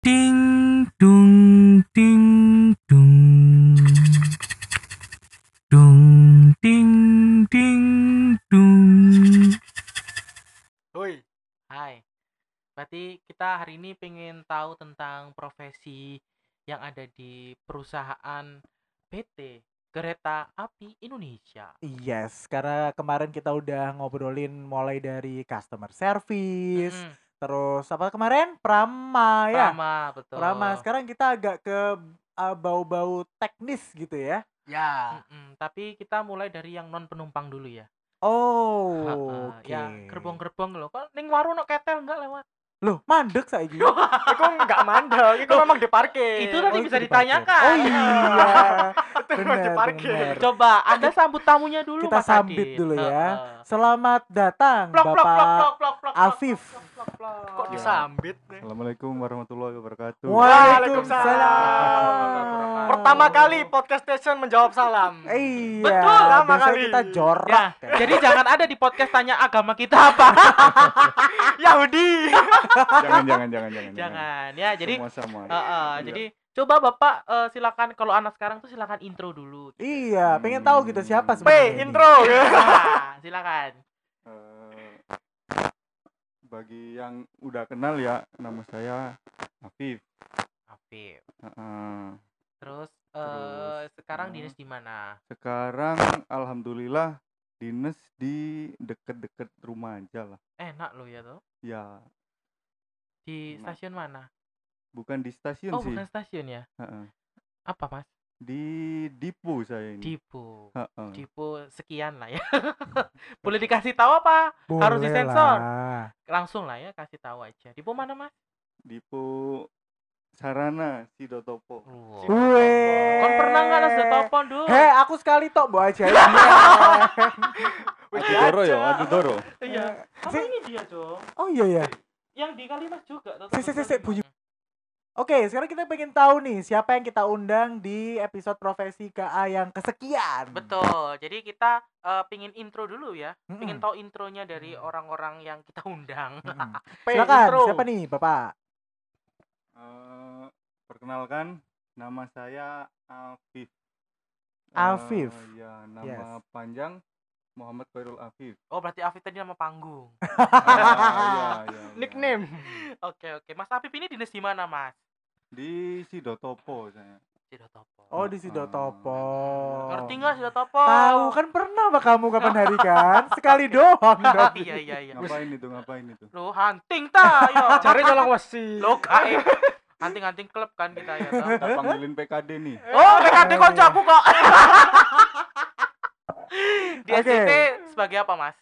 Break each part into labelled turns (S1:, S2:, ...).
S1: Ding dung ding dung. Dung ding ding dung.
S2: Hoi, hai. Berarti kita hari ini pengen tahu tentang profesi yang ada di perusahaan PT Kereta Api Indonesia.
S3: Yes, karena kemarin kita udah ngobrolin mulai dari customer service,
S2: Mm-mm,
S3: terus apa kemarin? Prama ya.
S2: Prama, betul.
S3: Prama. Sekarang kita agak ke uh, bau-bau teknis gitu ya.
S4: Ya.
S2: Mm-mm, tapi kita mulai dari yang non penumpang dulu ya.
S3: Oh,
S2: Ha-ha,
S3: oke.
S2: Ya, gerbong-gerbong loh. Kok ning warung no ketel enggak lewat?
S3: Loh, mandek saiki.
S4: Iku enggak mandek, iku memang diparkir.
S2: Itu tadi
S3: Oh,
S2: bisa
S3: itu
S2: ditanyakan.
S3: Oh iya.
S4: Itu memang
S3: benar,
S4: diparkir.
S3: benar.
S2: Coba Anda sambut tamunya dulu
S3: Kita
S2: Mas
S3: sambit
S2: Adit.
S3: dulu ya.
S2: Heeh.
S3: Selamat datang
S2: Plok, plok, plok,
S3: Bapak
S2: plok, plok, plok,
S3: Afif.
S2: plok, plok, plok,
S4: Kok
S2: plok.
S4: disambit nih?
S5: Assalamualaikum warahmatullahi wabarakatuh.
S3: Waalaikumsalam.
S4: Pertama kali podcast station menjawab salam.
S3: Iya,
S2: Betul,
S4: pertama kali.
S3: kita jorok.
S2: Ya,
S3: kan.
S2: jadi jangan ada di podcast tanya agama kita apa.
S4: Yahudi.
S5: Jangan jangan jangan jangan.
S2: jangan ya. Jadi
S5: Semua sama.
S2: eh, eh,
S5: Iya.
S2: jadi coba Bapak eh, silakan kalau anak sekarang tuh silakan intro dulu.
S3: Iya, pengen tahu gitu siapa
S5: Hmm.
S4: P
S3: sebenarnya. ini.
S4: intro.
S2: Nah, silakan.
S5: Eh, bagi yang udah kenal ya, nama saya Afif.
S2: Afif. Terus, eh
S5: Terus,
S2: sekarang
S5: eh,
S2: dinas di mana?
S5: Sekarang alhamdulillah dinas di deket-deket rumah aja lah.
S2: Enak loh ya tuh.
S5: Ya,
S2: Di
S5: Enak.
S2: stasiun mana?
S5: bukan di stasiun
S2: Oh,
S5: sih.
S2: bukan stasiun ya.
S5: Heeh.
S2: Apa, Mas?
S5: Di Dipo saya ini.
S2: Dipo.
S5: Heeh.
S2: Dipo sekian lah ya. Boleh dikasih tahu apa? Harus
S3: Boleh
S2: disensor.
S3: lah.
S2: Langsung lah ya kasih tahu aja. Dipo mana, Mas?
S5: Dipo Sarana Sidotopo.
S3: Weh.
S2: Kon pernah nggak nasi topon dulu?
S3: He, aku sekali tok bawa aja.
S5: Adu Doro ya, Adu Doro.
S2: Iya. Apa
S3: Si-
S2: ini dia dong?
S3: Oh iya ya.
S2: Yang di Kalimas juga. tuh,
S3: Si, si, si, si,
S2: teman-teman.
S3: bunyi. Oke, sekarang kita pengen tahu nih siapa yang kita undang di episode profesi KA yang kesekian.
S2: Betul. Jadi kita eh, pingin intro dulu ya.
S3: Mm-mm.
S2: Pingin tahu intronya dari orang-orang yang kita undang.
S3: Mm-mm. Silakan,
S4: intro.
S3: siapa nih, Bapak?
S5: Eh, perkenalkan, nama saya Afif.
S3: Afif.
S5: Eh, ya, nama
S3: Yes.
S5: panjang Muhammad Khairul Afif.
S2: Oh, berarti Afif tadi nama panggung.
S5: Ah, iya, iya, iya.
S4: Nickname.
S2: Oke, oke. Mas Afif ini dinas di mana, Mas?
S5: Di Sidotopo saya.
S2: Sidotopo.
S3: Oh, di Sidotopo.
S2: Ngerti nggak Sidotopo?
S3: Tahu kan pernah sama kamu kapan hari kan? Sekali doang dong.
S2: iya, iya, iya.
S5: Ngapain itu? Ngapain itu?
S2: Lo hunting ta, yo.
S4: Cari nyolong wesi.
S2: Lo kae. Hunting-hunting klub kan kita ya.
S5: Kita panggilin PKD nih.
S2: Oh, PKD koncoku kok. Di
S3: Oke.
S2: SCT sebagai apa, Mas?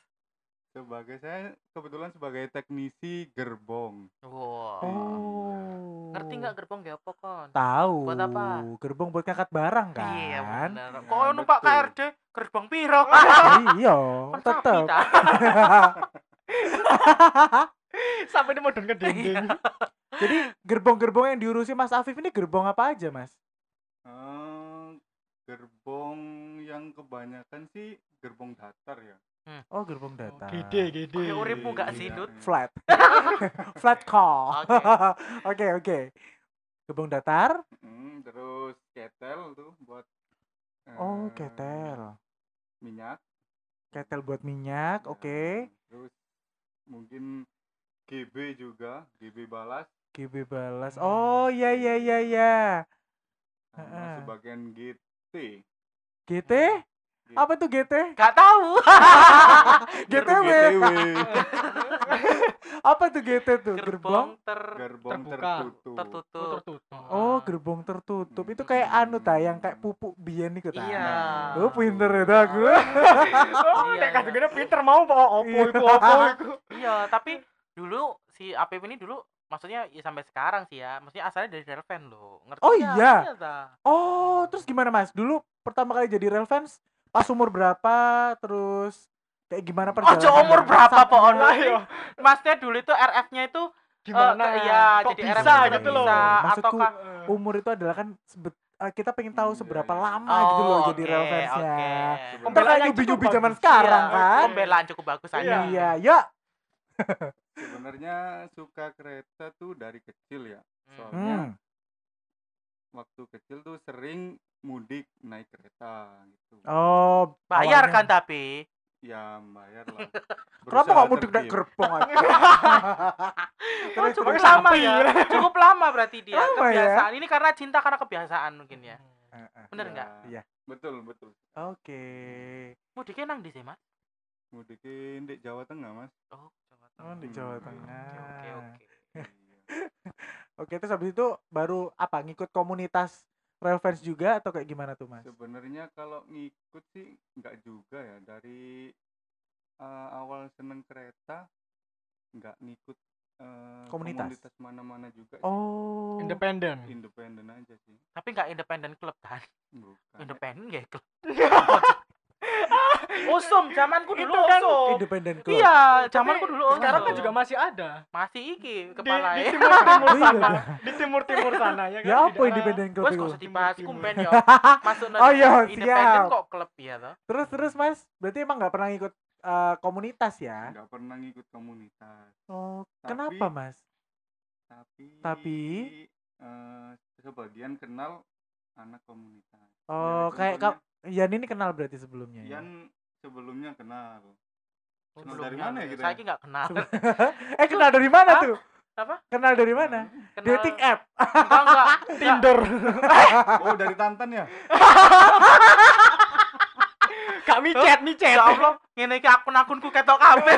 S5: Sebagai saya kebetulan sebagai teknisi gerbong.
S2: Wow.
S3: Oh.
S2: Ngerti nggak gerbong gak apa kon?
S3: Tahu.
S2: Buat apa?
S3: Gerbong buat ngangkat barang kan?
S2: Iya bener.
S5: Ya,
S2: Kok numpak. KRD gerbong piro?
S3: iya, tetep.
S2: sapi ta?
S4: Sampai ini modern ke dinding.
S3: Jadi gerbong-gerbong yang diurusi Mas Afif ini gerbong apa aja, Mas?
S5: Eh, gerbong yang kebanyakan sih gerbong datar ya.
S3: Oh, gerbong datar.
S4: Gede, gede.
S2: Oke, uripmu gak sih,
S5: Iya.
S2: Dut?
S3: Flat. Flat call.
S2: Oke.
S3: Oke. Gerbong datar?
S5: Hmm, terus ketel tuh buat
S3: Oh,
S5: eh,
S3: ketel.
S5: minyak.
S3: Ketel buat minyak,
S5: Ya,
S3: oke.
S5: Terus mungkin GB juga, GB balas.
S3: GB balas.
S2: Hmm.
S3: Oh, iya iya iya iya.
S5: Sama
S3: Heeh.
S5: sebagian GT.
S3: GT? Apa tuh GT?
S2: Gak tahu.
S3: GTW.
S5: GTW.
S3: Apa tuh GT tuh? Gerbong?
S2: Gerbong ter
S5: Gerbong
S4: Terbuka.
S5: tertutup.
S2: tertutup.
S4: Oh, tertutup.
S3: Oh, gerbong tertutup. Itu kayak anu ta yang kayak pupuk biyen iku ta.
S2: Iya.
S3: Oh, pinter ya dah aku.
S4: Oh,
S2: Iya,
S4: nek
S2: iya.
S4: kadang pinter mau apa opo iku opo iku.
S2: Iya, tapi dulu si APP ini dulu maksudnya ya sampai sekarang sih ya. Maksudnya asalnya dari Relvan loh. Ngerti
S3: Oh, iya? Oh, terus gimana Mas? Dulu pertama kali jadi real fans pas umur berapa? Terus kayak gimana perjalanan?
S2: Ojo umur berapa
S4: yo.
S2: Masnya dulu itu RF-nya itu
S4: Gimana?
S2: Eh, iya,
S4: Kok
S2: jadi
S4: bisa
S2: RF
S4: gitu loh.
S3: Maksudku
S2: ataukah-
S3: umur itu adalah kan sebet, eh, kita pengen tahu
S5: Iya,
S3: seberapa
S5: iya.
S3: lama gitu loh jadi fansnya.
S2: oke.
S3: Ntar kayak
S4: Pembelaan yang
S3: nyubi-nyubi zaman sekarang
S2: Iya,
S3: kan.
S2: Pembelaan cukup bagus
S4: Iya.
S2: aja.
S3: Iya, ya.
S5: Sebenarnya suka kereta tuh dari kecil ya. Soalnya
S3: Hmm.
S5: waktu kecil tuh sering mudik naik kereta gitu.
S3: Oh,
S2: Bayar kan tapi.
S5: Ya bayar lah.
S3: Kenapa nggak mudik naik gerbong aja?
S2: Oh,
S3: Terus,
S2: cukup lama ya. Cukup lama berarti dia.
S3: Lama ya?
S2: kebiasaan. Ini karena cinta karena kebiasaan mungkin ya.
S3: Eh, eh.
S2: Bener
S5: Ya,
S2: nggak?
S3: Iya.
S5: Betul betul.
S3: Oke.
S2: Mudiknya nang di sih, Mas?
S5: Mudikin di Jawa Tengah mas.
S2: Oh, Jawa
S3: Oh, di
S5: Hmm.
S3: Jawa
S2: Oke,
S3: Tengah.
S2: oke, oke.
S3: Oke, terus habis itu baru apa? Ngikut komunitas Rail fans juga atau kayak gimana tuh, Mas?
S5: Sebenarnya kalau ngikut sih nggak juga ya dari eh, awal seneng kereta nggak ngikut eh,
S3: Komunitas?
S5: mana-mana juga. sih.
S3: Oh.
S4: Independen.
S5: Independen aja sih.
S2: Tapi nggak independen klub kan?
S5: Bukan.
S2: Independen ya klub. Usum, zamanku dulu
S4: Itu kan
S2: usum.
S3: Independen club.
S2: Iya, zamanku dulu usum.
S4: Sekarang kan juga masih ada.
S2: masih iki
S4: Di,
S2: kepala
S4: di
S2: ya.
S4: timur timur
S3: Oh, iya,
S4: sana.
S3: iya.
S4: Di timur timur sana ya kan.
S3: Ya
S4: di
S3: apa independen club
S2: Wes kok dibahas kumpen ya. Masuk
S3: Oh, iya,
S2: independen kok klub ya toh.
S3: Terus terus Mas, berarti emang nggak pernah ikut eh, komunitas ya?
S5: Nggak pernah ngikut komunitas.
S3: Oh,
S5: Tapi-
S3: kenapa Mas?
S5: Tapi.
S3: Tapi?
S5: eh, sebagian kenal anak komunitas.
S3: Oh,
S5: Ya,
S3: kayak kap Yan ini kenal berarti sebelumnya ya?
S5: Sebelumnya kenal.
S2: Oh,
S5: Kenal dari mana ya kita
S2: Saya
S5: ya?
S2: nggak kenal.
S3: eh kenal dari mana
S2: Hah?
S3: tuh?
S2: Apa?
S3: Kenal dari mana?
S2: Kenal-
S3: Dating app.
S2: Enggak, enggak.
S4: Tinder.
S5: Oh dari Tantan ya?
S4: Kak micet micet.
S2: Ya Allah, ngene iki akun-akunku ketok kabeh.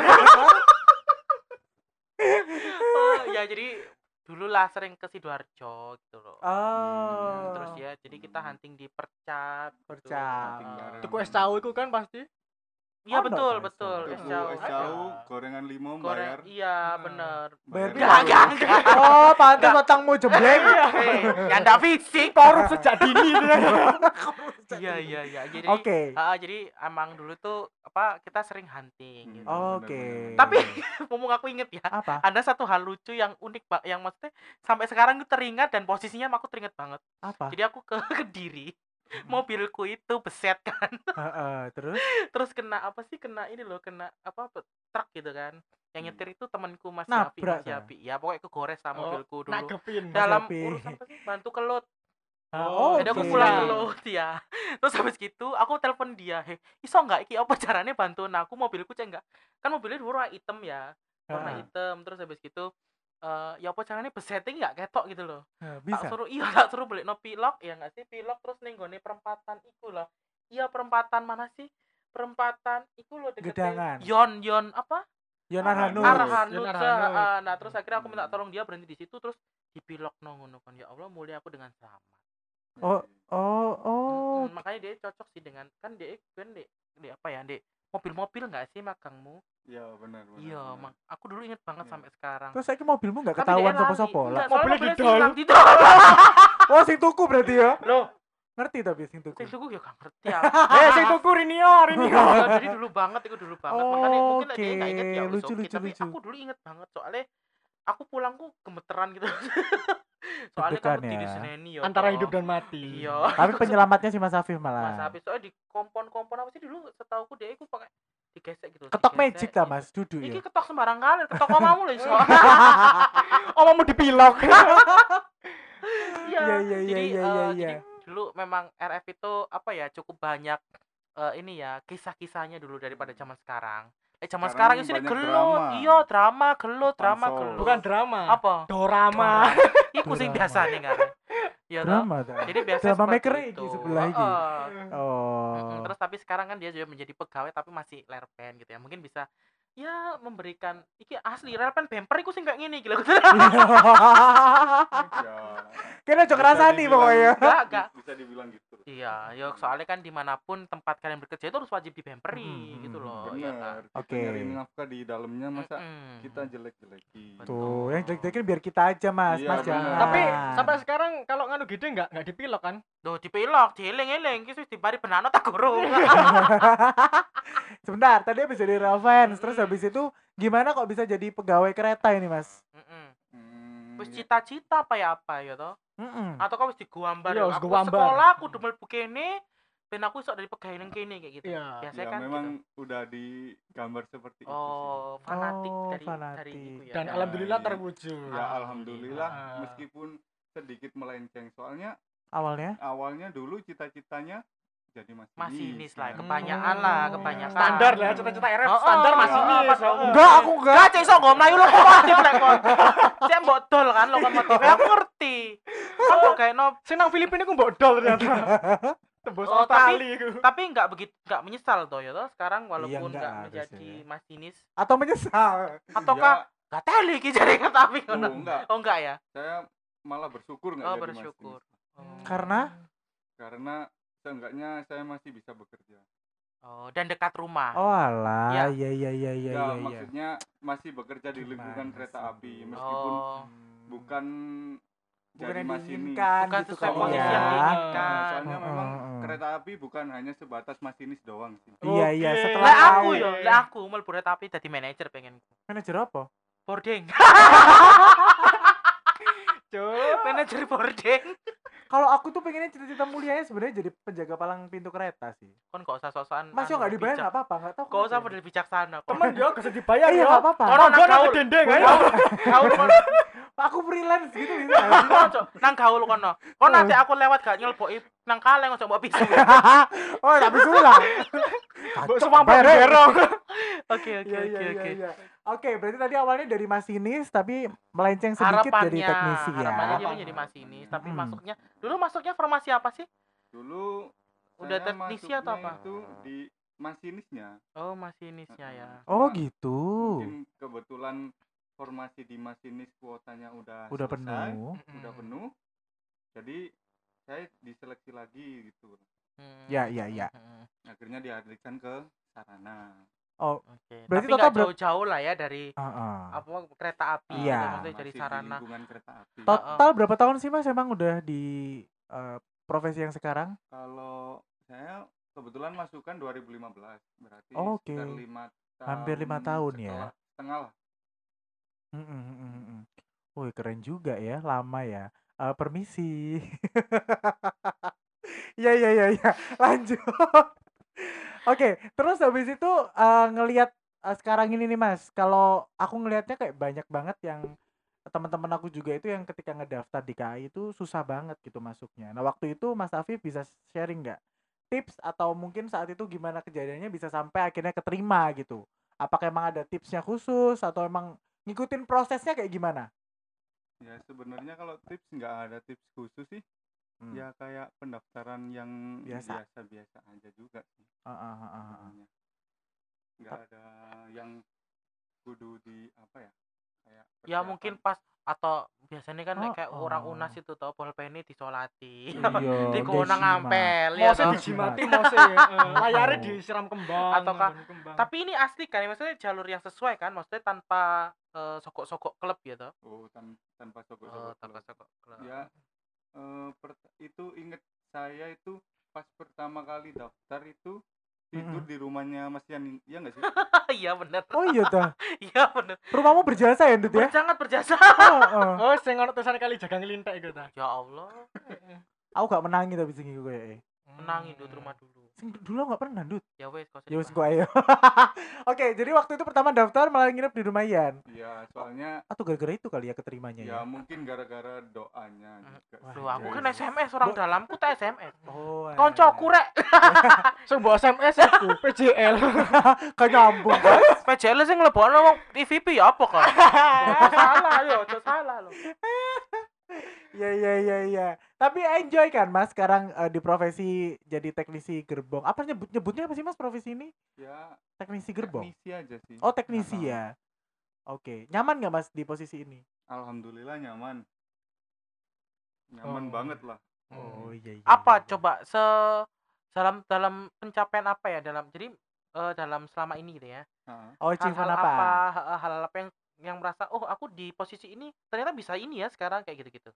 S2: oh, ya jadi dulu lah sering ke Sidoarjo gitu loh.
S3: Oh.
S2: Terus ya, jadi kita hunting di Percat. gitu.
S3: Percat.
S2: Heeh.
S4: Tuku es tahu itu kan pasti.
S2: Iya betul,
S3: kan,
S2: betul.
S3: es
S2: jauh.
S5: es jauh, gorengan limau
S2: Goreng,
S5: bayar.
S2: iya
S4: Hmm.
S2: bener.
S3: Bayar?
S2: Enggak, enggak, enggak.
S3: Oh, pantas otakmu jebleng.
S2: Eh, ya ndak fisik.
S4: Korup sejak dini.
S2: Iya, iya, iya. Jadi
S3: Oke.
S2: ah, jadi emang dulu tuh apa kita sering hunting gitu.
S5: Hmm.
S3: Oke.
S5: bener-bener.
S2: Tapi ngomong aku inget ya,
S3: Apa?
S2: ada satu hal lucu yang unik pak yang maksudnya sampai sekarang itu teringat dan posisinya aku teringat banget
S3: Apa?
S2: jadi aku ke kediri mobilku itu beset kan.
S3: Heeh, terus?
S2: Terus kena apa sih kena ini loh kena apa truk gitu kan. Yang
S5: Hmm.
S2: nyetir itu temanku Mas Yafi Mas. Yafi. Ya pokoknya kegores sama
S4: Oh,
S2: mobilku dulu.
S4: Nagepin.
S2: dalam urusan bantu kelut.
S3: Ah,
S4: Oh,
S2: jadi aku pulang kelut ya. Terus habis gitu aku telepon dia heh iso nggak iki? Apa caranya bantuin aku? Mobilku cek nggak? Kan mobilnya warna hitam ya warna hitam. Terus habis gitu eh ya apa caranya besetting nggak ketok gitu loh tak
S3: bisa.
S2: suruh iya tak suruh beli no pilok ya nggak sih pilok terus nih gue perempatan iku loh iya perempatan mana sih perempatan iku loh deket
S3: Gedangan.
S2: yon yon apa
S3: Hanus.
S2: Arhanut
S4: Yonar
S2: Sa-
S4: Hanut.
S2: ah, nah terus akhirnya aku minta tolong dia berhenti di situ terus dipilok no ngono kan ya Allah mulia aku dengan selamat
S3: Oh, oh, oh.
S2: Makanya dia cocok sih dengan kan dia kan dia, dia apa ya dia mobil-mobil nggak sih magangmu
S5: Iya benar benar.
S2: iya mak aku dulu inget banget
S5: Iya.
S2: sampai sekarang
S3: Terus saya mobilmu nggak ketahuan sopo-sopo
S2: Enggak,
S3: lah.
S4: Mobilnya didol.
S2: didol.
S3: Oh, sing tuku berarti ya?
S2: loh
S3: Ngerti tapi sing tuku.
S2: sing tuku ya gak ngerti ya
S4: Eh, sing tuku Rinio, Rinio.
S2: Ya, jadi dulu banget itu dulu banget makanya mungkin lah dia nggak inget ya
S3: Oke,
S2: lucu,
S3: lucu, lucu,
S2: tapi
S3: lucu.
S2: aku dulu inget banget soalnya aku pulangku gemeteran gitu soalnya kan di
S3: ya.
S4: Antara
S2: toh.
S4: hidup dan mati.
S2: iya
S3: Tapi penyelamatnya si Mas Afif malah.
S2: mas habis soalnya di kompon-kompon apa sih dulu setauku dia aku pakai digesek gitu
S3: Ketok
S2: digesek,
S3: magic lah. Mas, duduk
S2: Iki
S3: ya.
S2: ketok sembarang kali, ketok omamu lho iso.
S4: Omamu dipilok.
S3: Iya, iya, iya,
S2: jadi,
S3: iya,
S2: eh,
S3: iya,
S2: jadi
S3: iya.
S2: dulu memang RF itu apa ya cukup banyak eh, ini ya kisah-kisahnya dulu daripada zaman sekarang. Eh zaman sekarang,
S5: Sekarang
S2: sini gelut,
S5: drama.
S2: iya drama, gelut, drama, gelut.
S4: Bukan drama.
S2: apa?
S4: Dorama.
S2: Iku sing biasa nih kan. Iya toh?
S3: Drama.
S2: Jadi biasa
S3: Drama maker
S2: itu.
S3: sebelah iki.
S2: Heeh.
S3: Oh.
S2: Terus tapi sekarang kan dia juga menjadi pegawai tapi masih lerpen gitu ya. Mungkin bisa ya memberikan iki asli lerpen bemper iku sing kayak gini gila.
S5: Ya.
S3: Kena cok
S5: Bisa
S3: rasani
S5: dibilang-
S3: pokoknya.
S2: Enggak, enggak.
S5: Bisa dibilang gitu.
S2: Iya, ya soalnya kan di mana pun tempat kalian bekerja itu harus wajib dibemperi
S3: Hmm,
S2: gitu loh, ya kan.
S3: Oke.
S5: nyari nafkah di dalamnya masa
S2: Mm-mm.
S5: kita jelek-jelekin.
S3: Tuh, yang jelek-jelekin biar kita aja Mas,
S5: Iya,
S3: Mas jangan.
S4: Tapi sampai sekarang kalau nganu gede enggak enggak dipilok kan?
S2: Duh, dipilok, dieling-eling, ki wis dibari benano tak gurung.
S3: Sebentar, tadi habis jadi rail fans, terus habis itu gimana kok bisa jadi pegawai kereta ini Mas?
S2: Heeh. Wis
S5: ya.
S2: cita-cita apa ya apa ya toh?
S3: Mm-mm.
S2: Atau kau wis digambar
S4: Iya,
S2: ya? Aku sekolah aku udah mlebu kene ben aku iso dari pegawai nang kene kayak gitu.
S4: Iya.
S2: Biasanya
S5: ya
S2: kan
S5: memang
S2: gitu.
S5: udah digambar seperti itu
S2: Oh, fanatik
S3: Oh,
S2: dari dari
S3: fanatik.
S2: itu ya.
S4: Dan
S5: Ya,
S4: alhamdulillah
S5: iya.
S4: terwujud.
S5: ya
S2: Alhamdulillah.
S5: alhamdulillah
S4: Ah.
S5: meskipun sedikit melenceng soalnya
S3: Awalnya?
S5: awalnya dulu cita-citanya jadi masinis
S2: Masinis lah,
S5: ya.
S2: kebanyakan lah,
S3: Oh.
S2: kebanyakan.
S4: Standar lah cita-cita RF
S2: Oh,
S4: standar
S2: oh,
S4: masih
S2: oh,
S4: so.
S3: Enggak, aku enggak.
S2: Enggak, cek iso nggo mlayu lokomotif lek kon. Cek mbok dol kan lokomotif. Aku ngerti. Kan kok kayak no,
S4: Senang Filipina ku bodol ternyata. Tembus
S2: Oh, tapi- tapi enggak begitu enggak menyesal toh ya toh sekarang walaupun
S3: enggak
S2: enggak menjadi
S3: ya.
S2: masinis
S3: Atau menyesal.
S2: ataukah enggak teli iki jare tapi
S5: oh, enggak
S2: Oh enggak ya?
S5: saya malah bersyukur nggak
S2: Oh,
S5: jadi
S2: bersyukur. Oh.
S3: Karena?
S5: karena seenggaknya saya masih bisa bekerja
S2: Oh, dan dekat rumah.
S3: Oh alah,
S2: Ya.
S3: iya iya iya iya
S5: ya,
S3: iya. iya.
S5: maksudnya masih bekerja di lingkungan
S3: Gimana
S5: kereta
S3: sih?
S5: api meskipun
S2: Oh.
S5: bukan
S3: Bukan
S5: jadi
S3: yang
S5: masinis
S3: diinginkan
S2: Bukan
S3: gitu
S2: sesuai
S3: kan
S2: posisi
S3: ya.
S2: yang
S5: Nah,
S2: diinginkan.
S5: soalnya
S3: Heeh,
S5: memang
S3: heeh.
S5: kereta api bukan hanya sebatas masinis doang sih
S3: Iya iya
S4: Oke.
S3: setelah
S2: Lah aku yo, lah aku mlebu kereta api dadi manajer pengen.
S3: Manajer apa?
S2: Boarding.
S4: Cuk.
S2: manajer boarding.
S3: Kalau aku tuh pengennya cita-cita mulianya sebenarnya jadi penjaga palang pintu kereta sih.
S2: Kon gak usah sosokan.
S3: Mas yo
S2: anu,
S3: nggak dibayar nggak apa-apa, nggak tahu.
S2: Gak usah model bijaksana.
S4: Temen yo gak usah dibayar
S3: Iya
S4: yo.
S3: nggak apa-apa.
S2: Kono gaul.
S4: nang dendeng kan.
S3: Aku freelance gitu gitu.
S2: Kono. Nang gaul kono. Kon nanti aku lewat gak nyelboki nang kaleng ojo mbok pisu.
S3: oh, tapi sulah.
S4: Mbok semua berong.
S2: Oke oke
S3: Iya
S2: oke
S3: iya
S2: oke.
S3: iya. Oke, berarti tadi awalnya dari masinis tapi melenceng sedikit jadi
S2: Harapannya,
S3: teknisi ya.
S2: harapannya dia menjadi masinis, tapi
S3: Hmm.
S2: masuknya dulu masuknya formasi apa sih?
S5: dulu
S2: Udah teknisi atau apa?
S5: itu di masinisnya
S2: Oh, masinisnya ya.
S3: Oh gitu.
S5: mungkin kebetulan formasi di masinis kuotanya udah
S3: Udah
S5: selesai,
S3: penuh.
S5: udah penuh jadi saya diseleksi lagi gitu
S2: Hmm.
S3: Ya, ya, ya.
S2: Hmm.
S5: akhirnya dialihkan ke sarana
S3: Oh,
S2: Oke.
S3: Berarti
S2: Tapi
S3: total
S2: jauhh-jauh lah ya dari
S3: heeh.
S2: apa kereta api
S3: Iya.
S2: maksudnya
S5: di
S2: sarana.
S5: lingkungan kereta api
S3: Total berapa tahun sih Mas emang udah di eh, profesi yang sekarang?
S5: kalau saya kebetulan masukkan 2015 berarti
S3: Oh, oke.
S5: sekitar lima tahun
S3: Hampir lima tahun ya?
S5: setelah- setengah lah
S3: Mm, mm. Wih keren juga ya, lama ya. Eh, permisi. Iya iya iya iya. Lanjut. Oke, terus habis itu eh, ngelihat eh, sekarang ini nih Mas, kalau aku ngelihatnya kayak banyak banget yang teman-teman aku juga itu yang ketika ngedaftar di KAI itu susah banget gitu masuknya. Nah waktu itu Mas Afif bisa sharing nggak tips atau mungkin saat itu gimana kejadiannya bisa sampai akhirnya keterima gitu? Apakah emang ada tipsnya khusus atau emang ngikutin prosesnya kayak gimana?
S5: ya sebenarnya kalau tips nggak ada tips khusus sih
S3: Hmm.
S5: ya kayak pendaftaran yang
S3: Biasa.
S5: biasa-biasa aja juga sih
S3: ah, ah, ah, ah.
S5: sebenarnya. nggak ada yang kudu di apa ya kayak
S2: Ya mungkin pas atau biasanya kan
S3: Oh,
S2: kayak orang
S3: oh.
S2: unas itu tau bolpeni disolati.
S3: Iya,
S2: di kona ngampel ya
S4: Mose
S2: toh.
S4: dijimati mose. Layare
S3: Oh.
S4: disiram kembang.
S2: Ataukah-
S4: nganggo kembang.
S2: Tapi ini asli kan, maksudnya jalur yang sesuai kan, maksudnya tanpa eh, sokok-sokok klub ya toh.
S5: oh tan- tanpa sokok
S2: Oh, tanpa sokok klub.
S5: ya eh, pert- itu inget saya itu pas pertama kali daftar itu tidur di rumahnya Mas Yani iya nggak sih
S2: Iya bener.
S3: Oh iya dah.
S2: Iya bener.
S3: Rumahmu berjasa ya, Ndut ya?
S2: Sangat berjasa.
S3: Heeh.
S4: Oh, sing ono tulisan kali jaga ngelintek iku ta.
S2: Ya Allah.
S3: Aku gak menangi tapi sing iku kayak
S2: Menangi Dut rumah dulu.
S3: Sing dulu aku gak pernah, Ndut.
S2: Ya wes
S3: Ya wis kok ayo. Oke, jadi waktu itu pertama daftar malah nginep di rumah Ian.
S5: ya soalnya
S3: Atau gara-gara itu kali ya keterimanya
S5: ya
S3: ya?
S5: mungkin gara-gara doanya
S2: Mm.
S5: juga
S3: Wah,
S2: aku
S3: iya,
S2: kan
S3: iya.
S2: SMS orang
S3: Bo-
S2: dalamku tak SMS.
S3: Oh.
S2: Koncoku rek.
S4: Sing mbok SMS aku PJL.
S3: Kan nyambung, guys.
S2: PJL sing nglebokno wong TVP ya apa kan? Salah yo, salah lho.
S3: Iya iya iya iya. Tapi enjoy kan Mas sekarang eh, di profesi jadi teknisi gerbong. Apa nyebut nyebutnya apa sih Mas profesi ini?
S5: ya
S3: Teknisi gerbong.
S5: teknisi aja sih
S3: Oh, teknisi
S5: Heeh.
S3: ya. Oke, nyaman nggak Mas di posisi ini?
S5: alhamdulillah nyaman nyaman
S4: Oh.
S5: banget lah
S3: Oh iya iya.
S2: Apa
S3: iya.
S2: coba se dalam dalam pencapaian apa ya dalam jadi eh, dalam selama ini gitu ya.
S5: Heeh.
S3: Oh,
S2: Hal-hal
S3: apa?
S2: apa? hal- Hal-hal apa yang yang merasa oh aku di posisi ini ternyata bisa ini ya sekarang kayak gitu-gitu.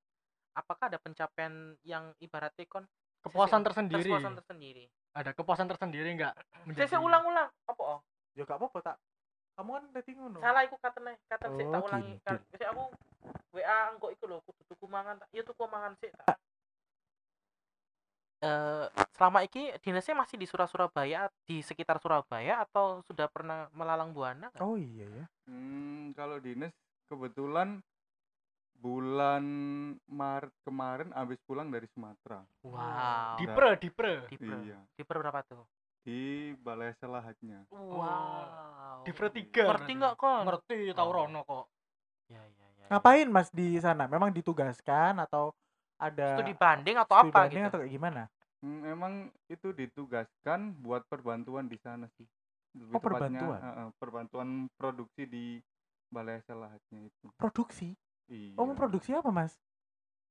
S2: Apakah ada pencapaian yang ibaratnya kon
S4: Kepuasan
S2: sisi-
S4: tersendiri.
S2: Kepuasan tersendiri.
S4: Ada kepuasan tersendiri enggak?
S2: Saya saya ulang-ulang. Apa oh?
S3: Ya gak apa-apa tak. Kamu kan tadi ngono.
S2: Salah iku katene, kata sik tak
S3: Oh,
S2: ulangi. Kan aku WA engko iku lho kudu tuku mangan tak. Ya tuku mangan sik tak. Eh selama iki dinasnya masih di Surah Surabaya di sekitar Surabaya atau sudah pernah melalang buana nggak?
S3: Oh iya ya.
S5: Hmm, kalau dinas kebetulan bulan Maret kemarin habis pulang dari Sumatera.
S2: Wow.
S4: di pre di pre
S2: Di
S5: Iya,
S2: di berapa tuh?
S5: di Balai Selahatnya.
S2: Wow.
S4: di pre tiga
S2: Ngerti nggak kok?
S4: ngerti tahu
S2: Oh.
S4: Rono kok
S2: Ya, ya, ya.
S3: Ngapain Mas di sana? Memang ditugaskan atau ada
S2: Studi banding atau
S3: studi
S2: apa
S3: banding
S2: gitu?
S3: atau kayak gimana?
S5: Hmm, emang itu ditugaskan buat perbantuan di sana sih. Lebih
S3: Oh,
S5: tepatnya,
S3: perbantuan?
S5: eh, perbantuan produksi di Balai Selahatnya itu.
S3: Produksi.
S5: Iya.
S3: Oh, memproduksi apa, Mas?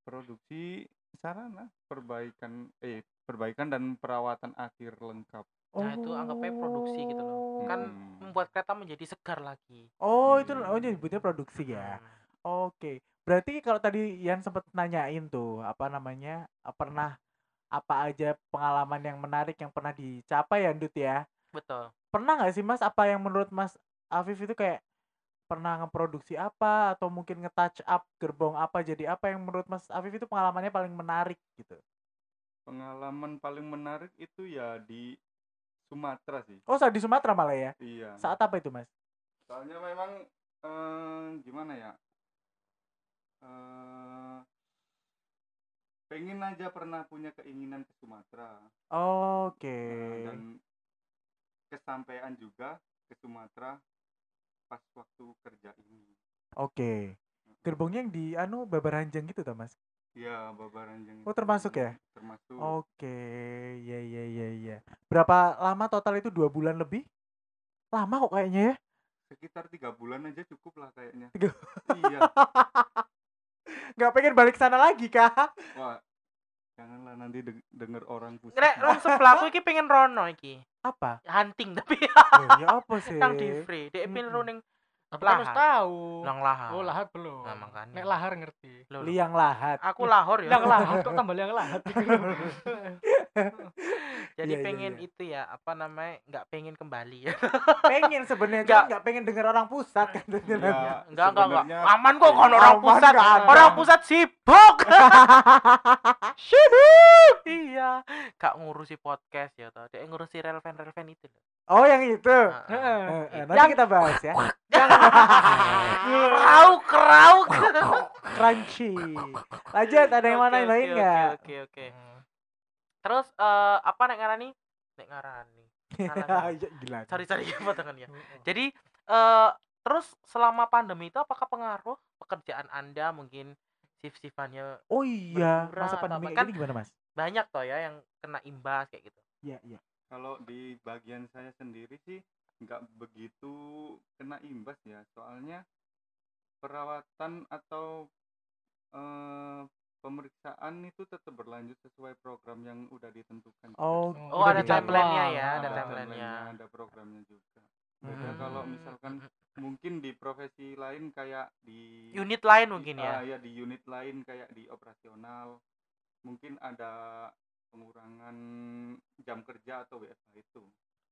S5: produksi sarana perbaikan eh perbaikan dan perawatan akhir lengkap.
S2: Nah, itu anggapnya produksi gitu loh. Kan
S5: Hmm.
S2: membuat kereta menjadi segar lagi.
S3: Oh, itu
S5: Iya.
S3: oh nyebutnya produksi ya.
S2: Hmm.
S3: Oke. Berarti kalau tadi Ian sempat nanyain tuh, apa namanya? Pernah apa aja pengalaman yang menarik yang pernah dicapai ya, Dut ya?
S2: Betul.
S3: Pernah nggak sih, Mas, apa yang menurut Mas Afif itu kayak pernah ngeproduksi apa atau mungkin nge-touch up gerbong apa jadi apa yang menurut Mas Afif itu pengalamannya paling menarik gitu?
S5: Pengalaman paling menarik itu ya di Sumatera sih.
S3: Oh, saat di Sumatera malah ya?
S5: Iya.
S3: Saat apa itu, Mas?
S5: Soalnya memang eh, gimana ya? Eh, pengen aja pernah punya keinginan ke Sumatera.
S3: Oke.
S5: Nah, dan kesampaian juga ke Sumatera pas waktu kerja ini.
S3: Oke. Gerbongnya yang di anu Babaranjang gitu toh, Mas?
S5: Ya, Babaranjang.
S3: Oh, termasuk ya?
S5: Termasuk.
S3: Oke, ya ya ya ya. Berapa lama total itu dua bulan lebih? Lama kok kayaknya ya?
S5: Sekitar tiga bulan aja cukup lah kayaknya.
S3: Tiga-
S5: iya.
S3: Nggak pengen balik sana lagi kah?
S5: Wah, janganlah nanti deng- denger orang pusing.
S2: Nek rong sebelahku iki pengen rono iki.
S3: Apa?
S2: Hunting tapi
S3: Eh, ya apa sih?
S2: nang di free. Dek pengen
S3: Mm-mm.
S2: roning
S4: tapi kan harus
S2: Lahat.
S4: tahu
S2: nang lahan.
S4: oh lahat belum
S2: Nah, makanya.
S4: nek lahar ngerti
S2: Loh.
S3: Liang lahat.
S2: Aku lahor ya.
S4: yang lahat kok tambah yang lahat
S2: Jadi
S3: Iya, iya,
S2: pengen
S3: iya.
S2: itu ya, apa namanya? nggak pengen kembali ya.
S3: pengen sebenarnya
S2: Nggak.
S3: cuma nggak pengen dengar orang pusat kan
S5: Ya,
S2: Enggak, enggak, enggak. Aman kok kalau orang
S3: Aman,
S2: pusat. Orang pusat sibuk. sibuk. Iya. Gak ngurusi podcast ya toh. Dia ngurusi relevan-relevan itu loh.
S3: oh yang itu
S2: Nah,
S3: Eh, eh, nanti
S2: Yang-
S3: kita bahas ya
S2: Krauk, krauk.
S3: crunchy lanjut ada yang mana yang lain
S2: oke,
S3: nggak
S2: Oke, oke. Terus eh apa nek ngarani? Nek ngarani.
S3: Gila
S2: Cari-cari apa tangannya. Jadi eh terus selama pandemi itu apakah pengaruh pekerjaan Anda mungkin shift-shiftannya
S3: oh iya masa pandemi
S2: Kan-
S3: gimana mas
S2: banyak toh ya yang kena imbas kayak gitu.
S3: iya iya
S5: Kalau di bagian saya sendiri sih nggak begitu kena imbas ya, soalnya perawatan atau eh, pemeriksaan itu tetap berlanjut sesuai program yang udah ditentukan. juga.
S3: oh
S2: Oh,
S4: Udah
S2: ada timeline-nya ya, ada
S5: Ada
S2: timeline-nya.
S5: ada programnya juga. Beda
S3: Hmm.
S5: kalau misalkan mungkin di profesi lain kayak di
S2: unit lain mungkin ya.
S5: ya di unit lain kayak di operasional mungkin ada pengurangan jam kerja atau WFH itu.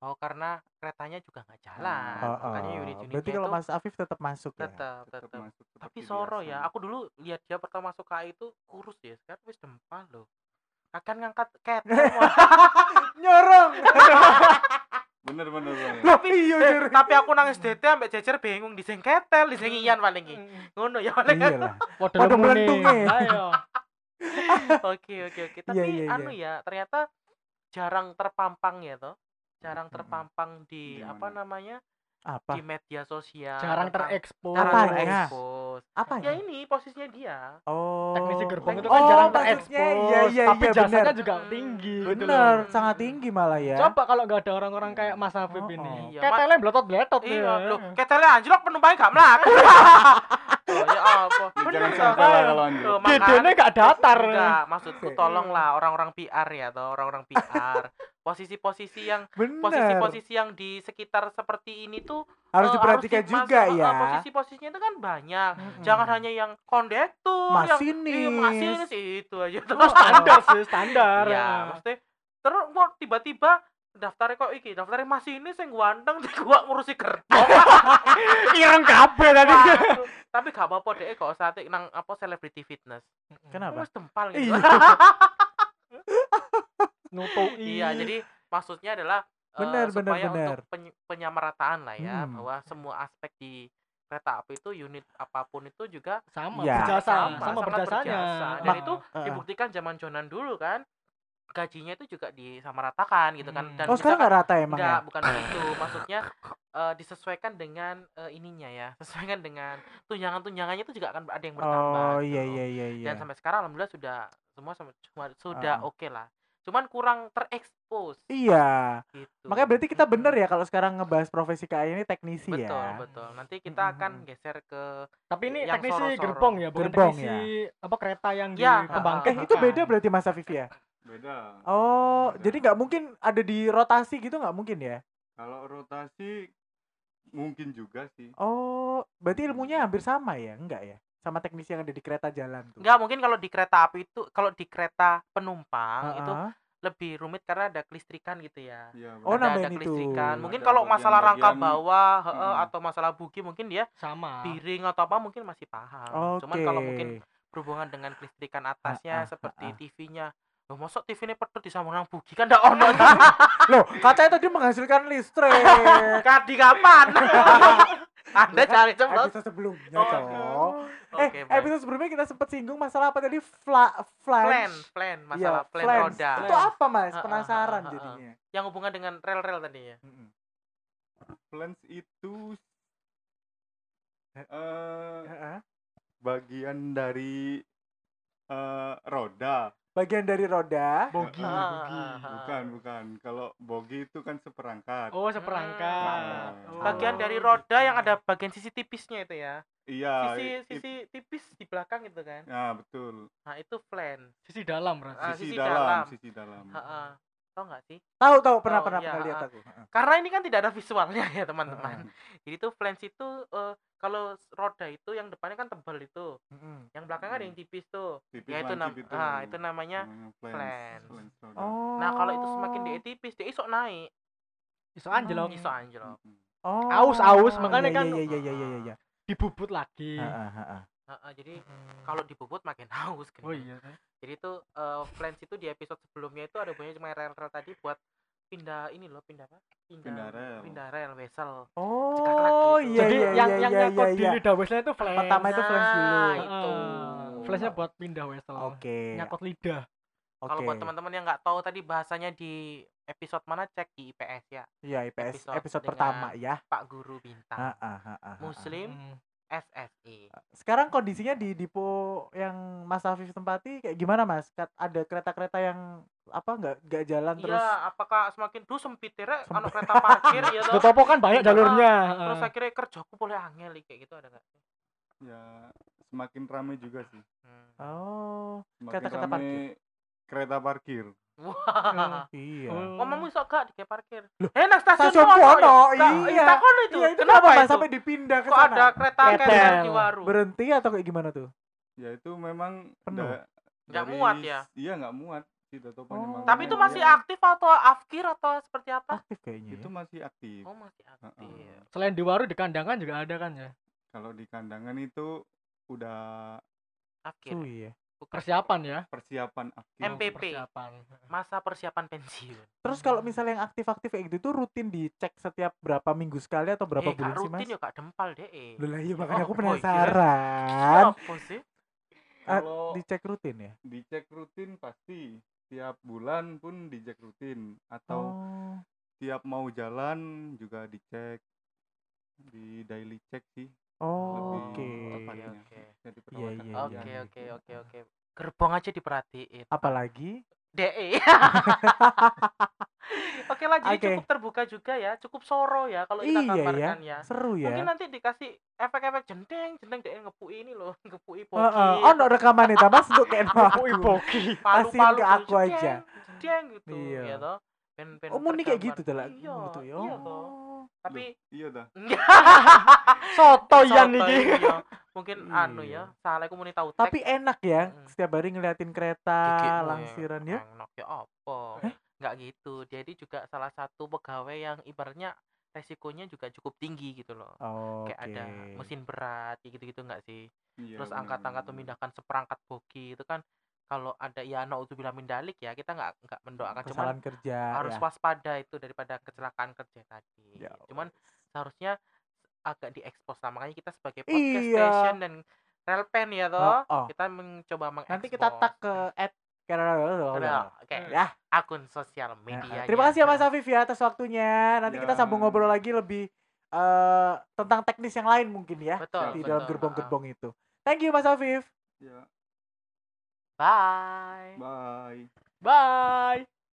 S2: Oh, karena keretanya juga nggak jalan.
S3: Oh,
S2: Makanya
S3: oh.
S2: unit-unitnya
S3: berarti kalau
S2: itu
S3: Mas Afif tetap masuk ya
S2: tetap
S5: Tetap
S2: tetap.
S5: masuk
S2: Tapi soro
S5: biasa.
S2: ya. Aku dulu lihat dia pertama masuk KAI itu kurus ya. Sekarang wis dempal loh. Akan ngangkat ketel. Wah.
S3: nyorong
S5: Bener bener bener.
S3: tapi iya
S2: Eh, tapi aku nangis DT ambek jejer bingung di ketel, di Ian paling ki. Ngono ya paling.
S3: iya
S4: lemune.
S3: melentungnya.
S4: Ayo.
S2: Oke oke oke. Tapi
S3: iya, iya.
S2: anu ya, ternyata jarang terpampang ya toh. Jarang terpampang di
S5: Di
S2: apa namanya?
S3: apa
S2: Di media sosial.
S4: Jarang terekspos.
S3: Apanya?
S2: terekspos.
S3: apa
S2: Ya ini posisinya dia.
S3: oh
S4: Teknisi gerbong itu
S2: Oh,
S4: kan jarang
S3: maksudnya,
S4: terekspos.
S3: iya, iya,
S4: tapi
S3: iya,
S4: jasanya
S3: benar.
S4: juga tinggi gitu
S3: bener
S4: loh.
S3: sangat tinggi malah ya
S4: Coba kalau nggak ada orang-orang kayak Mas Afif
S3: Oh,
S4: ini.
S3: oh.
S2: Iya,
S4: Ketelnya bletot-bletot
S2: Iya,
S4: ya.
S2: loh, ketelnya anjlok penumpangnya gak melaku. oh, ya apa?
S5: Jangan sampai lah kalau anjir.
S2: Tuh,
S4: Dedene
S2: makanya-
S4: nggak datar.
S2: Enggak, maksudku tolonglah orang-orang PR ya atau orang-orang PR. Posisi-posisi yang posisi-posisi yang di sekitar seperti ini tuh
S3: harus
S2: eh,
S3: diperhatikan
S2: di-
S3: juga ya
S2: eh, Posisi-posisinya itu kan banyak.
S3: Mm-mm.
S2: Jangan hanya yang kondektur, yang
S3: Masinis.
S2: iya, masinis itu aja tuh.
S4: Oh, standar sih, standar.
S2: Iya, maksudnya terus kok tiba-tiba daftarnya kok iki, daftarnya masinis yang ganteng di gua ngurusi gerbong.
S4: Ireng kabeh tadi.
S2: Tapi gak apa-apa deh kok saat nang apa celebrity fitness.
S3: kenapa
S2: Wis tempal gitu.
S3: Iya.
S4: nutui
S2: iya jadi maksudnya adalah eh,
S3: Benar, benar,
S2: supaya
S3: benar.
S2: untuk peny- penyamarataan lah ya
S3: Hmm.
S2: bahwa semua aspek di kereta api itu unit apa pun itu juga
S4: sama
S3: Iya.
S4: berjasa
S2: sama,
S4: sama,
S2: sangat
S4: berjasanya
S2: berjasa. dan
S3: Mak-
S2: itu
S3: Heeh.
S2: dibuktikan zaman Jonan dulu kan gajinya itu juga disamaratakan gitu kan
S4: Hmm.
S2: dan
S3: Oh sekarang nggak rata emang
S2: Enggak,
S3: ya?
S2: bukan begitu. Maksudnya eh, disesuaikan dengan eh, ininya ya, sesuaikan dengan tunjangan-tunjangannya itu juga akan ada yang bertambah.
S3: Oh
S2: gitu
S3: iya
S2: loh.
S3: iya iya iya.
S2: Dan sampai sekarang alhamdulillah sudah semua sama- cuma- sudah
S3: Ah.
S2: oke lah. Cuman kurang terekspos
S3: Iya.
S2: gitu.
S3: Makanya berarti kita bener ya kalau sekarang ngebahas profesi KAI ini teknisi
S2: Betul,
S3: ya.
S2: betul. Nanti kita akan geser ke
S4: tapi ini
S2: yang
S4: teknisi
S2: soro-soro.
S4: gerbong ya bukan
S3: Gerbong
S4: teknisi apa kereta yang
S2: Ya,
S4: dikembangkan
S3: Eh itu beda berarti Mas Afif ya?
S5: Beda
S3: Oh,
S5: Beda.
S3: jadi nggak mungkin ada di rotasi gitu nggak mungkin ya?
S5: kalau rotasi mungkin juga sih
S3: Oh, berarti ilmunya hampir sama ya? Enggak ya? Sama teknisi yang ada di kereta jalan tuh.
S2: Enggak, mungkin kalau di kereta api itu kalau di kereta penumpang itu
S3: Heeh.
S2: lebih rumit karena ada kelistrikan gitu ya.
S5: Iya,
S3: Oh,
S2: ada, ada
S3: nambahin itu.
S2: kelistrikan. Mungkin
S5: Ada
S2: kalau masalah rangka
S5: bagian-bagian-
S2: bawah heeh,
S5: Mm-mm.
S2: atau masalah bugi mungkin dia
S4: sama
S2: piring atau apa mungkin masih paham. Cuman kalau mungkin berhubungan dengan kelistrikan atasnya
S3: Ah, ah,
S2: seperti
S3: ah.
S2: TV-nya. Loh, mosok TV ini pedot disambung nang bugi kan ndak ono.
S3: Loh, katanya tadi menghasilkan listrik.
S2: Kadi kapan? Anda cari cepet.
S3: episode sebelumnya,
S2: Oh,
S3: Cok.
S2: Oke,
S3: eh,
S2: baik.
S3: episode sebelumnya kita sempat singgung masalah apa tadi? Fla,
S2: plan,
S3: flange.
S2: plan,
S3: Iya,
S2: masalah plan
S3: flange.
S2: roda.
S3: Itu apa, Mas? Penasaran
S2: ah, ah, ah.
S3: jadinya.
S2: Yang hubungan dengan rel-rel tadi ya.
S3: Mm-mm.
S5: Plans itu
S3: Heeh.
S5: bagian dari eh, roda
S3: Bagian dari roda.
S4: bogi
S2: Ah,
S4: bogi
S2: ah, ah.
S5: bukan bukan kalau bogi itu kan seperangkat
S4: oh seperangkat
S5: Hmm.
S4: Oh.
S2: Bagian dari roda yang ada bagian sisi tipisnya itu ya.
S5: iya
S2: Sisi
S5: i-
S2: sisi tipis di belakang gitu kan.
S5: nah betul
S2: Nah, itu plan.
S4: sisi dalam berarti
S2: Ah,
S5: sisi,
S2: sisi
S5: dalam,
S2: dalam.
S5: sisi dalam
S2: Heeh. Tahu nggak sih?
S3: Tahu tahu pernah
S2: Tahu,
S3: pernah
S2: iya,
S3: pernah lihat
S2: ah.
S3: aku.
S2: Karena ini kan tidak ada visualnya ya, teman-teman. Jadi tuh flange itu eh, kalau roda itu yang depannya kan tebal itu. Yang belakangnya ada yang tipis tuh.
S5: Tipis
S2: Ya itu nam
S5: lancip
S2: ah, itu namanya
S5: namanya
S2: flange.
S3: Oh.
S2: Nah, kalau itu semakin dia tipis, dia isok naik.
S4: iso anjlok
S2: Iso anjlok.
S5: Mm-mm.
S3: Oh.
S4: Aus, aus, makanya
S3: Iya,
S4: kan-
S3: Iya iya iya iya iya.
S4: dibubut lagi
S3: Heeh, heeh.
S2: Heeh, jadi kalau dibubut makin haus kan.
S4: oh iya
S2: Jadi itu eh, flange itu di episode sebelumnya itu ada banyak cuma rel-rel tadi buat pindah ini loh, pindah apa?
S5: Pindah rel.
S2: Pindah rel vessel.
S3: Oh,
S2: gitu.
S3: iya
S4: jadi
S3: iya
S4: yang
S3: iya
S4: yang
S3: iya
S4: nyangkut
S3: iya.
S4: di
S3: iya.
S4: lidah wesel itu flash
S3: Pertama itu flange dulu.
S2: Nah,
S4: Heeh.
S2: itu.
S4: flashnya buat pindah wesel
S3: Oke.
S4: nyangkut lidah
S2: Kalau
S3: Oke.
S2: buat teman-teman yang nggak tahu tadi bahasanya di episode mana cek di IPS ya.
S3: Iya, IPS
S2: episode
S3: episode, pertama ya.
S2: Pak Guru Bintang.
S3: Heeh, heeh, heeh.
S2: Muslim
S4: Hmm.
S2: SSI.
S3: Sekarang kondisinya di Dipo yang Mas Afif tempati kayak gimana Mas? Ada kereta-kereta yang apa nggak nggak jalan terus?
S2: Iya, apakah semakin dulu sempit ya, Rek?
S3: Sempit.
S2: Anu kereta parkir ya toh?
S4: Topo kan banyak jalurnya
S2: Terus
S4: Heeh.
S2: akhirnya kerjaku boleh angel kayak gitu ada nggak?
S5: ya semakin ramai juga sih
S2: Hmm.
S3: Oh,
S5: semakin
S3: Kereta-kereta
S5: ramai
S3: parkir.
S5: kereta parkir
S2: Wah.
S3: iya.
S4: Oh.
S2: Ngomongmu sok gak di kayak parkir? Eh, nang stasiun
S3: Stasiun
S2: Pono
S3: Pono,
S2: ya?
S3: Iya.
S2: takon itu.
S3: Iya, itu
S2: Kenapa
S3: kenapa sampai dipindah ke
S2: Kok
S3: sana?
S2: ada kereta
S4: ketel
S2: di Waru?
S3: Berhenti atau kayak gimana tuh?
S5: ya itu memang
S3: Penuh.
S5: da-
S2: Nggak
S5: dari
S2: muat ya?
S5: iya nggak muat
S3: Oh.
S2: Tapi itu
S5: memang
S2: masih aktif atau afkir atau seperti apa?
S3: Aktif kayaknya.
S5: itu
S3: ya.
S5: masih aktif
S2: Oh, masih aktif.
S5: Heeh.
S4: selain di waru di kandangan juga ada kan ya
S5: kalau di kandangan itu udah
S2: Afkir.
S3: Suwi ya.
S4: Persiapan ya
S5: persiapan aktif
S2: MP. MPP.
S4: persiapan
S2: Masa persiapan pensiun.
S3: Terus kalau misalnya yang aktif-aktif kayak gitu tuh rutin dicek setiap berapa minggu sekali atau berapa
S2: eh,
S3: bulan sih Mas?
S2: rutin ya kak dempal deh. Eh.
S3: Loh lah iya makanya aku
S2: Oh, boy,
S3: penasaran.
S2: Apa sih?
S3: Ah,
S5: kalau
S3: Dicek rutin ya?
S5: dicek rutin pasti tiap bulan pun dicek rutin atau
S3: Oh.
S5: tiap mau jalan juga dicek di daily check sih
S3: Oh, oke. Iya,
S5: perawatan.
S3: iya,
S2: Oke
S3: iya.
S2: oke oke oke. Gerbong aja diperhatiin.
S3: Apalagi
S2: DE. Oke lah, jadi
S3: Oke.
S2: cukup terbuka juga ya, cukup soro ya kalau kita
S3: iya ya,
S2: gambarkan ya.
S3: seru ya.
S2: Mungkin nanti dikasih efek-efek jendeng, jendeng DE ngepui ini loh, ngepui poki.
S3: Heeh. Oh, no rekaman nih, Mas untuk kayak aku.
S4: bogi
S2: palu-palu
S3: Kasihin ke aku
S2: jendeng,
S3: aja.
S2: Jendeng gitu,
S3: Iya.
S2: ya toh. Pen, pen
S3: Oh, murni kayak gitu tuh lah.
S2: Iya,
S3: gitu ya.
S2: iya toh.
S3: Oh.
S2: Tapi
S5: iya dah
S4: soto yan
S2: soto,
S4: iki
S2: iya. Mungkin anu
S3: Iya.
S2: ya, salah aku muni tahu
S3: Tapi enak ya setiap hari ngeliatin kereta langsiran ya.
S2: Enak ya apa? Nggak gitu. Jadi juga salah satu pegawai yang ibaratnya resikonya juga cukup tinggi gitu loh.
S3: Oke.
S2: Kayak ada mesin berat gitu-gitu nggak sih?
S5: Iya,
S2: Terus angkat-angkat memindahkan seperangkat bogi itu kan kalau ada ya naudzubillah min dalik ya kita nggak nggak mendoakan cuman
S3: kesalahan kerja
S2: harus
S3: ya.
S2: waspada itu daripada kecelakaan kerja tadi.
S3: Ya
S2: Cuman seharusnya agak diekspos lah makanya kita sebagai podcast
S3: Iya.
S2: station dan relpen ya toh
S3: Oh, oh.
S2: kita mencoba mengekspos.
S3: nanti kita tag ke at
S2: Udah, Oke.
S3: Ya.
S2: Akun sosial
S3: Ya,
S2: media.
S3: Terima kasih ya Mas Afif ya atas waktunya. Nanti kita
S5: Ya.
S3: sambung ngobrol lagi lebih eh tentang teknis yang lain mungkin ya
S2: Betul.
S3: di
S2: betul.
S3: dalam gerbong-gerbong itu. Thank you Mas Afif.
S5: Ya,
S2: Bye.
S5: bye.
S4: Bye.